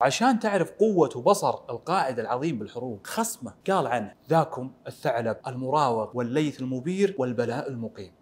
عشان تعرف قوة وبصر القائد العظيم بالحروب خصمه قال عنه ذاكم الثعلب المراوغ والليث المبير والبلاء المقيم.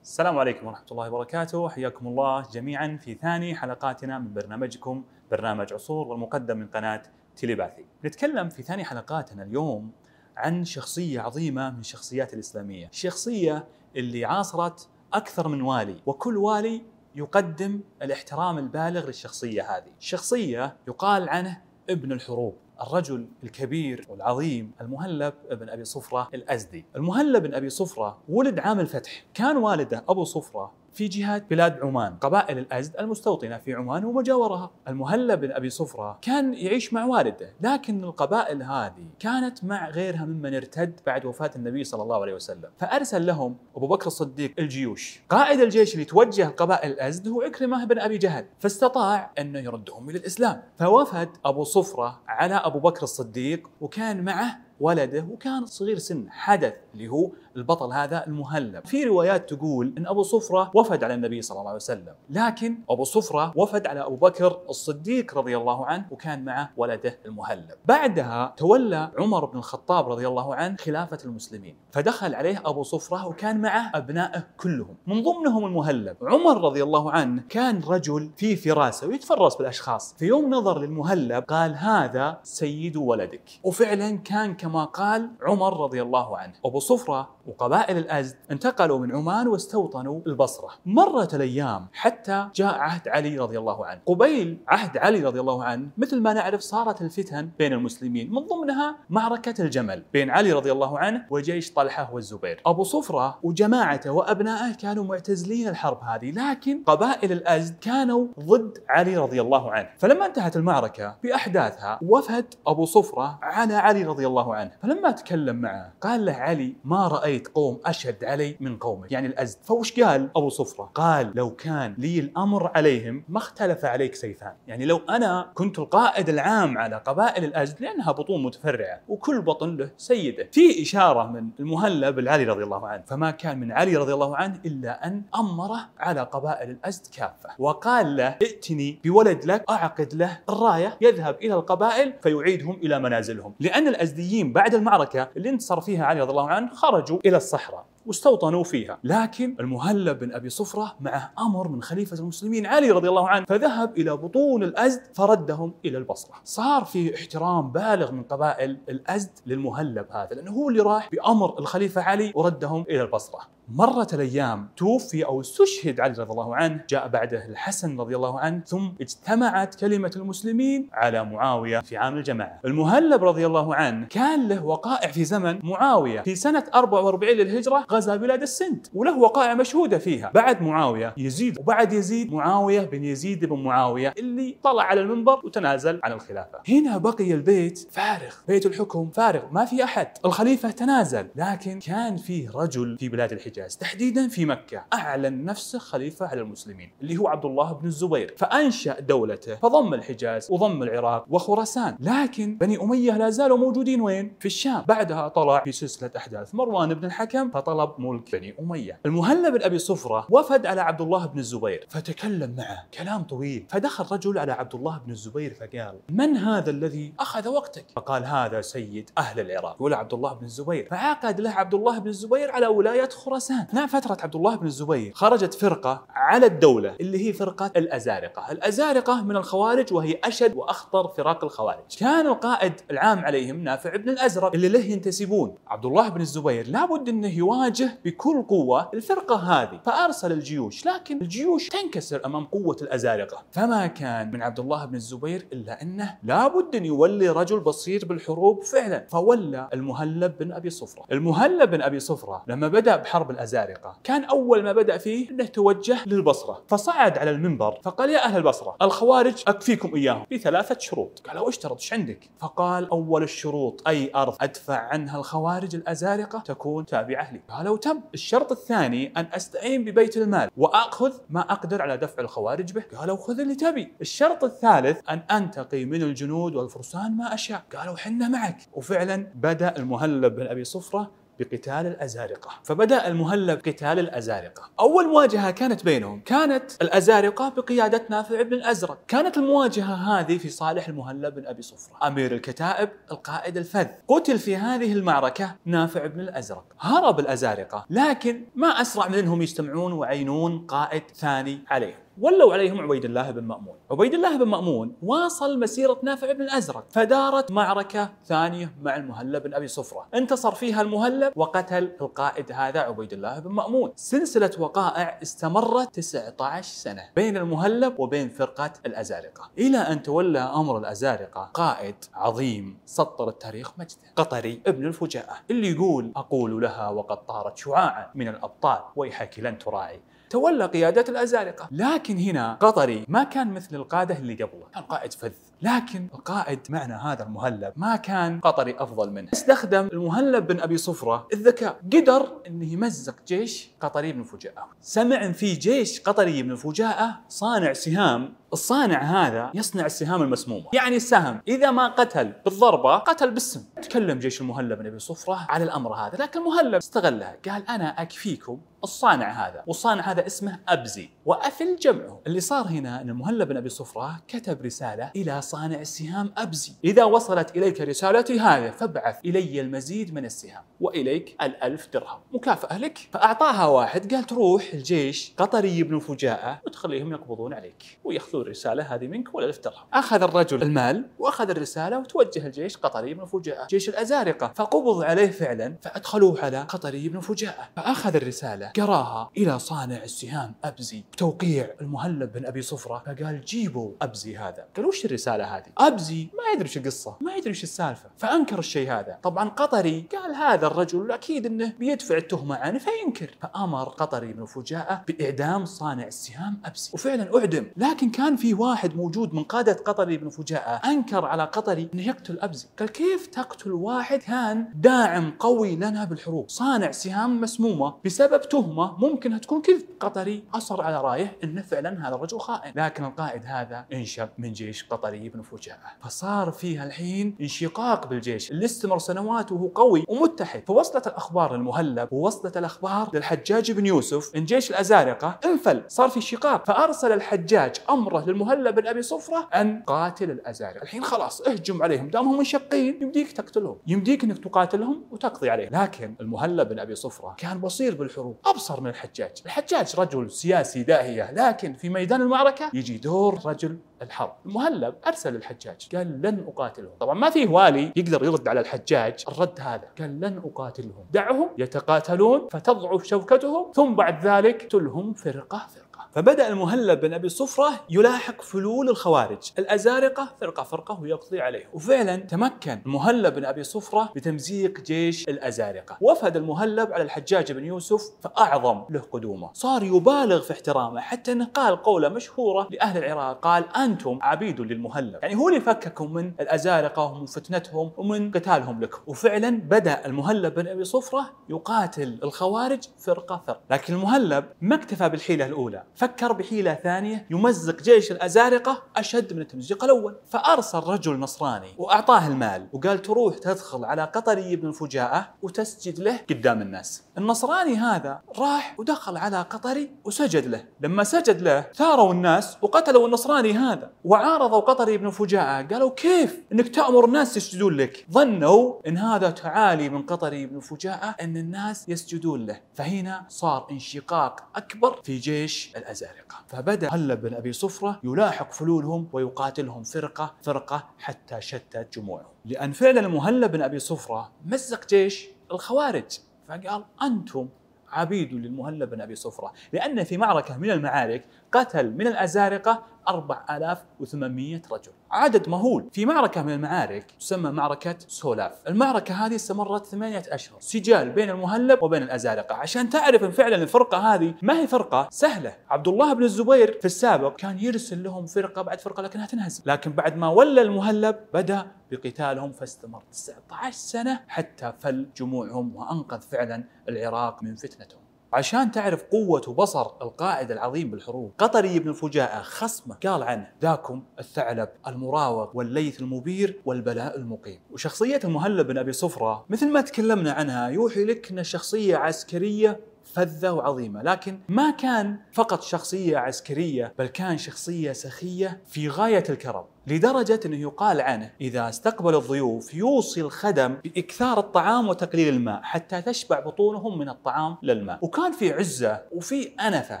السلام عليكم ورحمة الله وبركاته. حياكم الله جميعا في ثاني حلقاتنا من برنامجكم برنامج عصور والمقدم من قناة تيليباثي نتكلم في ثاني حلقاتنا اليوم عن شخصية عظيمة من شخصيات الإسلامية. الشخصية اللي عاصرت أكثر من والي وكل والي يقدم الاحترام البالغ للشخصية هذه. شخصية يقال عنه ابن الحروب الرجل الكبير والعظيم المهلب بن أبي صفرة الأزدي. المهلب بن أبي صفرة ولد عام الفتح، كان والده أبو صفرة في جهة بلاد عمان. قبائل الأزد المستوطنة في عمان ومجاورها. المهلب بن أبي صفرة كان يعيش مع والده لكن القبائل هذه كانت مع غيرها ممن ارتد بعد وفاة النبي صلى الله عليه وسلم. فأرسل لهم أبو بكر الصديق الجيوش. قائد الجيش اللي توجه قبائل الأزد هو عكرمة بن أبي جهل فاستطاع أنه يردهم إلى الإسلام. فوفد أبو صفرة على أبو بكر الصديق وكان معه ولده وكان صغير سن حدث اللي هو البطل هذا المهلب. في روايات تقول إن أبو صفرة وفد على النبي صلى الله عليه وسلم. لكن أبو صفرة وفد على أبو بكر الصديق رضي الله عنه وكان معه ولده المهلب. بعدها تولى عمر بن الخطاب رضي الله عنه خلافة المسلمين. فدخل عليه أبو صفرة وكان معه أبنائه كلهم. من ضمنهم المهلب. عمر رضي الله عنه كان رجل في فراسة ويتفرس بالأشخاص. في يوم نظر للمهلب قال هذا سيد ولدك. وفعلا كان كما قال عمر رضي الله عنه. أبو صفرة وقبائل الأزد انتقلوا من عمان واستوطنوا البصرة. مرت الأيام حتى جاء عهد علي رضي الله عنه. قبيل عهد علي رضي الله عنه مثل ما نعرف صارت الفتن بين المسلمين من ضمنها معركة الجمل بين علي رضي الله عنه وجيش طلحة والزبير. أبو صفرة وجماعته وأبنائه كانوا معتزلين الحرب هذه لكن قبائل الأزد كانوا ضد علي رضي الله عنه. فلما انتهت المعركة بأحداثها وفد أبو صفرة على علي رضي الله عنه. فلما تكلم معه قال له علي ما رأيت قوم أشد علي من قومك. يعني الأزد. فوش قال؟ أبو صفرة. قال لو كان لي الأمر عليهم ما اختلف عليك سيفان. يعني لو أنا كنت القائد العام على قبائل الأزد لأنها بطون متفرعة وكل بطن له سيدة. في إشارة من المهلب العلي رضي الله عنه. فما كان من علي رضي الله عنه إلا أن أمره على قبائل الأزد كافة. وقال له ائتني بولد لك أعقد له الراية يذهب إلى القبائل فيعيدهم إلى منازلهم. لأن الأزديين بعد المعركة اللي انتصر فيها علي رضي الله عنه خرجوا إلى الصحراء واستوطنوا فيها. لكن المهلب بن أبي صفرة معه أمر من خليفة المسلمين علي رضي الله عنه فذهب إلى بطون الأزد فردهم إلى البصرة. صار في احترام بالغ من قبائل الأزد للمهلب هذا لأنه هو اللي راح بأمر الخليفة علي وردهم إلى البصرة. مرت الأيام توفي أو استشهد علي رضي الله عنه جاء بعده الحسن رضي الله عنه ثم اجتمعت كلمة المسلمين على معاوية في عام الجماعة. المهلب رضي الله عنه كان له وقائع في زمن معاوية. في سنة 44 للهجرة غزا بلاد السند وله وقائع مشهودة فيها. بعد معاوية يزيد وبعد يزيد معاوية بن يزيد بن معاوية اللي طلع على المنبر وتنازل عن الخلافة. هنا بقي البيت فارغ بيت الحكم فارغ ما في أحد. الخليفة تنازل لكن كان فيه رجل في بلاد الحجاز. الحجاز تحديدا في مكة. أعلن نفسه خليفة على المسلمين اللي هو عبد الله بن الزبير. فأنشأ دولته فضم الحجاز وضم العراق وخراسان. لكن بني أمية لا زالوا موجودين وين؟ في الشام. بعدها طلع في سلسلة أحداث. مروان بن الحكم فطلب ملك بني أمية. المهلب بن أبي صفرة وفد على عبد الله بن الزبير فتكلم معه. كلام طويل. فدخل رجل على عبد الله بن الزبير فقال من هذا الذي أخذ وقتك؟ فقال هذا سيد أهل العراق. يقول عبد الله بن الزبير فعقد له عبد الله بن الزبير على ولاية خراسان. خراسان أثناء فترة عبد الله بن الزبير خرجت فرقة على الدولة اللي هي فرقة الأزارقة. الأزارقة من الخوارج وهي أشد وأخطر فرق الخوارج. كان القائد العام عليهم نافع بن الأزرق اللي له ينتسبون. عبد الله بن الزبير لابد أنه يواجه بكل قوة الفرقة هذه. فأرسل الجيوش لكن الجيوش تنكسر أمام قوة الأزارقة. فما كان من عبد الله بن الزبير إلا أنه لابد أن يولي رجل بصير بالحروب فعلا. فولى المهلب بن أبي صفرة. المهلب بن أبي صفرة لما بدأ بحرب الأزارقة. كان أول ما بدأ فيه إنه توجه للبصرة. فصعد على المنبر فقال يا أهل البصرة الخوارج أكفيكم إياهم. بثلاثه شروط. قالوا اشترط إيش عندك؟ فقال أول الشروط أي أرض أدفع عنها الخوارج الأزارقة تكون تابعة لي. قالوا تم. الشرط الثاني أن أستعين ببيت المال وأخذ ما أقدر على دفع الخوارج به. قالوا خذ اللي تبي. الشرط الثالث أن أنتقي من الجنود والفرسان ما أشاء. قالوا حنا معك. وفعلا بدأ المهلب بن أبي صفرة بقتال الأزارقة، فبدأ المهلب قتال الأزارقة، أول مواجهة كانت بينهم. كانت الأزارقة بقيادة نافع بن الأزرق، كانت المواجهة هذه في صالح المهلب بن أبي صفرة، أمير الكتائب القائد الفذ، قتل في هذه المعركة نافع بن الأزرق، هرب الأزارقة، لكن ما أسرع من انهم يجتمعون ويعينون قائد ثاني عليهم. ولوا عليهم عبيد الله بن مأمون. عبيد الله بن مأمون واصل مسيرة نافع بن الأزرق فدارت معركة ثانية مع المهلب بن أبي صفرة. انتصر فيها المهلب وقتل القائد هذا عبيد الله بن مأمون. سلسلة وقائع استمرت 19 سنة بين المهلب وبين فرقة الأزارقة. إلى أن تولى أمر الأزارقة قائد عظيم سطر التاريخ مجده قطري ابن الفجاءة اللي يقول أقول لها وقد طارت شعاعا من الأبطال ويحك لن تراعي. تولى قيادة الأزارقة. لكن هنا قطري ما كان مثل القادة اللي قبله. كان قائد فذ. لكن القائد معنا هذا المهلب ما كان قطري أفضل منه. استخدم المهلب بن أبي صفرة الذكاء. قدر أنه يمزق جيش قطري بن الفجاءة سمع أن في جيش قطري بن الفجاءة صانع سهام. الصانع هذا يصنع السهام المسمومة. يعني السهم إذا ما قتل بالضربة قتل بالسم. تكلم جيش المهلب بن أبي صفرة على الأمر هذا لكن المهلب استغلها قال أنا أكفيكم الصانع هذا والصانع هذا اسمه أبزي. وأفل جمعه. اللي صار هنا أن المهلب بن أبي صفرة كتب رسالة إلى صانع السهام أبزي. إذا وصلت إليك رسالتي هذه فابعث إلي المزيد من السهام وإليك الألف درهم. مكافأة لك. فأعطاها واحد قال تروح الجيش قطري بن فجاءة وتخليهم يقبضون عليك ويأخذون الرسالة هذه منك والألف درهم. أخذ الرجل المال وأخذ الرسالة وتوجه الجيش قطري بن فجاءة. جيش الأزارقة. فقبض عليه فعلا فأدخلوه على قطري بن فجاءة. فأخذ الرسالة قراها إلى صانع السهام أبزي. بتوقيع المهلب بن أبي صفرة. فقال جيبوا أبزي هذا. قال وش الرسالة هذه. أبزي. ما يدري وش القصة. ما يدري وش السالفة. فأنكر الشيء هذا. طبعا قطري قال هذا الرجل أكيد أنه بيدفع التهمة عنه فينكر. فأمر قطري بن فجاءة بإعدام صانع السهام أبزي. وفعلا أعدم. لكن كان في واحد موجود من قادة قطري بن فجاءة أنكر على قطري أنه يقتل أبزي. قال كيف تقتل واحد كان داعم قوي لنا بالحروب؟ صانع سهام مسمومة. بسبب تهمة ممكن تكون كذب. قطري أصر على رايه أنه فعلا هذا الرجل خائن. لكن القائد هذا انشب من جيش قطري بن فجاءة. فصار فيها الحين انشقاق بالجيش. اللي استمر سنوات وهو قوي ومتحد. فوصلت الأخبار للمهلب ووصلت الأخبار للحجاج بن يوسف إن جيش الأزارقة. انفل صار في شقاق فأرسل الحجاج أمره للمهلب بن أبي صفرة أن قاتل الأزارقة. الحين خلاص اهجم عليهم. دامهم منشقين يمديك تقتلهم. يمديك أنك تقاتلهم وتقضي عليهم. لكن المهلب بن أبي صفرة كان بصير بالحروب. أبصر من الحجاج. الحجاج رجل سياسي داهية لكن في ميدان المعركة يجي دور رجل الحرب. المهلب أرسل الحجاج قال لن أقاتلهم. طبعا ما فيه والي يقدر يرد على الحجاج الرد هذا قال لن أقاتلهم. دعهم يتقاتلون فتضعف شوكتهم ثم بعد ذلك تلهم فرقة فرقة. فبدأ المهلب بن أبي صفرة يلاحق فلول الخوارج. الأزارقة فرقة فرقة ويقضي عليهم وفعلا تمكن المهلب بن أبي صفرة بتمزيق جيش الأزارقة. وفد المهلب على الحجاج بن يوسف فأعظم له قدومه. صار يبالغ في احترامه حتى انه قال قوله مشهورة لأهل العراق قال أنتم عبيد للمهلب. يعني هو اللي فككم من الأزارقة ومن فتنتهم ومن قتالهم لكم. وفعلا بدأ المهلب بن أبي صفرة يقاتل الخوارج فرقة فرقة. لكن المهلب ما اكتفى بالحيلة الأولى. فكر بحيلة ثانية يمزق جيش الأزارقة أشد من التمزيق الأول. فأرسل رجل نصراني وأعطاه المال وقال تروح تدخل على قطري بن الفجاءة وتسجد له قدام الناس. النصراني هذا راح ودخل على قطري وسجد له. لما سجد له ثاروا الناس وقتلوا النصراني هذا وعارضوا قطري بن الفجاءة قالوا كيف إنك تأمر الناس يسجدون لك؟ ظنوا إن هذا تعالي من قطري بن الفجاءة إن الناس يسجدون له. فهنا صار انشقاق أكبر في جيش الأزارقة. فبدأ هلب بن أبي صفرة يلاحق فلولهم ويقاتلهم فرقة فرقة حتى شتت جموعهم. لأن فعلا المهلب بن أبي صفرة مزق جيش الخوارج. فقال أنتم عبيد للمهلب بن أبي صفرة لأن في معركة من المعارك قتل من الأزارقة 4800 رجل. عدد مهول في معركة من المعارك تسمى معركة سولاف. المعركة هذه استمرت ثمانية أشهر. سجال بين المهلب وبين الأزارقة عشان تعرف أن فعلا الفرقة هذه ما هي فرقة سهلة. عبد الله بن الزبير في السابق كان يرسل لهم فرقة بعد فرقة لكنها تنهزم لكن بعد ما ولى المهلب بدأ بقتالهم فاستمر 19 سنة حتى فل جموعهم وأنقذ فعلا العراق من فتنتهم. عشان تعرف قوة وبصر القائد العظيم بالحروب. قطري بن الفجاءة خصمه قال عنه ذاكم الثعلب المراوغ والليث المبير والبلاء المقيم. وشخصية المهلب بن أبي صفرة مثل ما تكلمنا عنها يوحي لك أنها شخصية عسكرية فذة وعظيمة لكن ما كان فقط شخصية عسكرية بل كان شخصية سخية في غاية الكرم. لدرجة أنه يقال عنه إذا استقبل الضيوف يوصي الخدم بإكثار الطعام وتقليل الماء حتى تشبع بطونهم من الطعام للماء. وكان في عزة وفي أنفة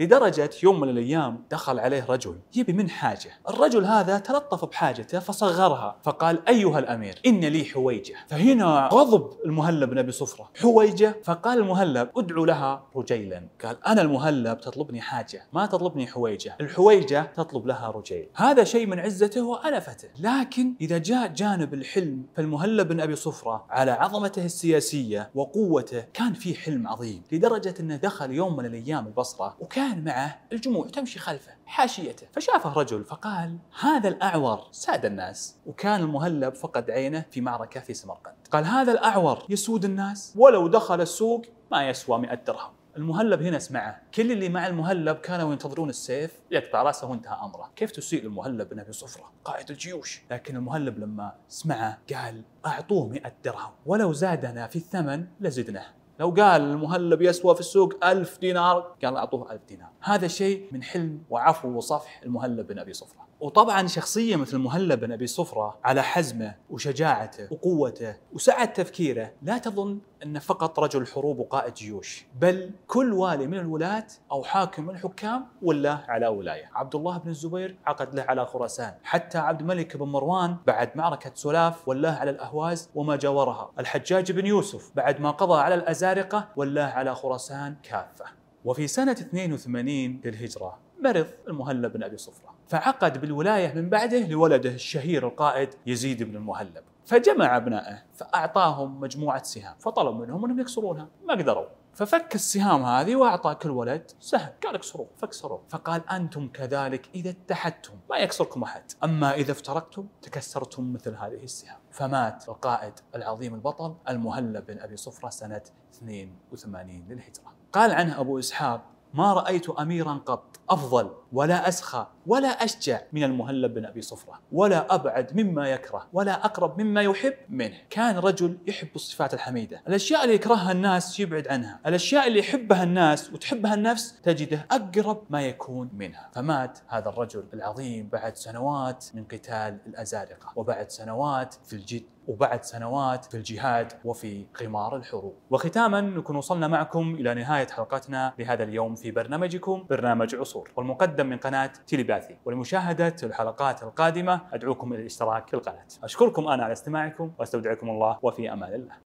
لدرجة يوم من الأيام دخل عليه رجل يبي من حاجة. الرجل هذا تلطف بحاجته فصغرها فقال أيها الأمير إن لي حويجة. فهنا غضب المهلب بن أبي صفرة. حويجة؟ فقال المهلب أدعو لها رجيلا. قال أنا المهلب تطلبني حاجة. ما تطلبني حويجة. الحويجة تطلب لها رجيل. هذا شيء من عزته وأنفته لكن إذا جاء جانب الحلم فالمهلب بن أبي صفرة على عظمته السياسية وقوته كان في حلم عظيم لدرجة أنه دخل يوم من الأيام البصرة وكان معه الجموع تمشي خلفه حاشيته. فشافه رجل فقال هذا الأعور ساد الناس. وكان المهلب فقد عينه في معركة في سمرقند. قال هذا الأعور يسود الناس ولو دخل السوق ما يسوى 100 درهم. المهلب هنا سمعه كل اللي مع المهلب كانوا ينتظرون السيف يقطع رأسه وانتهى أمره. كيف تسيء المهلب بن ابي صفرة؟ قائد الجيوش. لكن المهلب لما سمعه قال أعطوه 100 درهم. ولو زادنا في الثمن لزدناه. لو قال المهلب يسوى في السوق ألف دينار قال أعطوه ألف دينار. هذا شيء من حلم وعفو وصفح المهلب بن أبي صفرة. وطبعا شخصية مثل المهلب بن أبي صفرة على حزمه وشجاعته وقوته وسعة تفكيره لا تظن أنه فقط رجل حروب وقائد جيوش بل كل والي من الولاة أو حاكم من الحكام ولا على ولاية. عبد الله بن الزبير عقد له على خراسان حتى عبد الملك بن مروان بعد معركة سلاف ولاه على الأهواز وما جاورها. الحجاج بن يوسف بعد ما قضى على الأزارقة ولاه على خراسان كافة. وفي سنة 82 للهجرة مرض المهلب بن أبي صفرة. فعقد بالولاية من بعده لولده الشهير القائد يزيد بن المهلب. فجمع أبنائه فأعطاهم مجموعة سهام فطلب منهم أنهم يكسرونها. ما قدروا. ففك السهام هذه وأعطى كل ولد سهم. قال اكسروه. فاكسروه. فقال أنتم كذلك إذا اتحدتم. ما يكسركم أحد. أما إذا افترقتم تكسرتم مثل هذه السهام. فمات القائد العظيم البطل المهلب بن أبي صفرة سنة 82 للهجرة. قال عنه أبو إسحاق ما رأيت اميرا قط. أفضل. ولا أسخى ولا أشجع من المهلب بن أبي صفرة، ولا أبعد مما يكره، ولا أقرب مما يحب منه، كان رجل يحب الصفات الحميدة، الأشياء اللي يكرهها الناس يبعد عنها، الأشياء اللي يحبها الناس وتحبها النفس تجده أقرب ما يكون منها، فمات هذا الرجل العظيم بعد سنوات من قتال الأزارقة، وبعد سنوات في الجد وبعد سنوات في الجهاد وفي قمار الحروب. وختاما نكون وصلنا معكم إلى نهاية حلقتنا لهذا اليوم في برنامجكم برنامج عصور والمقدم من قناة تيليباثي ولمشاهدة الحلقات القادمة أدعوكم إلى الاشتراك في القناة. أشكركم أنا على استماعكم وأستودعكم الله وفي أمان الله.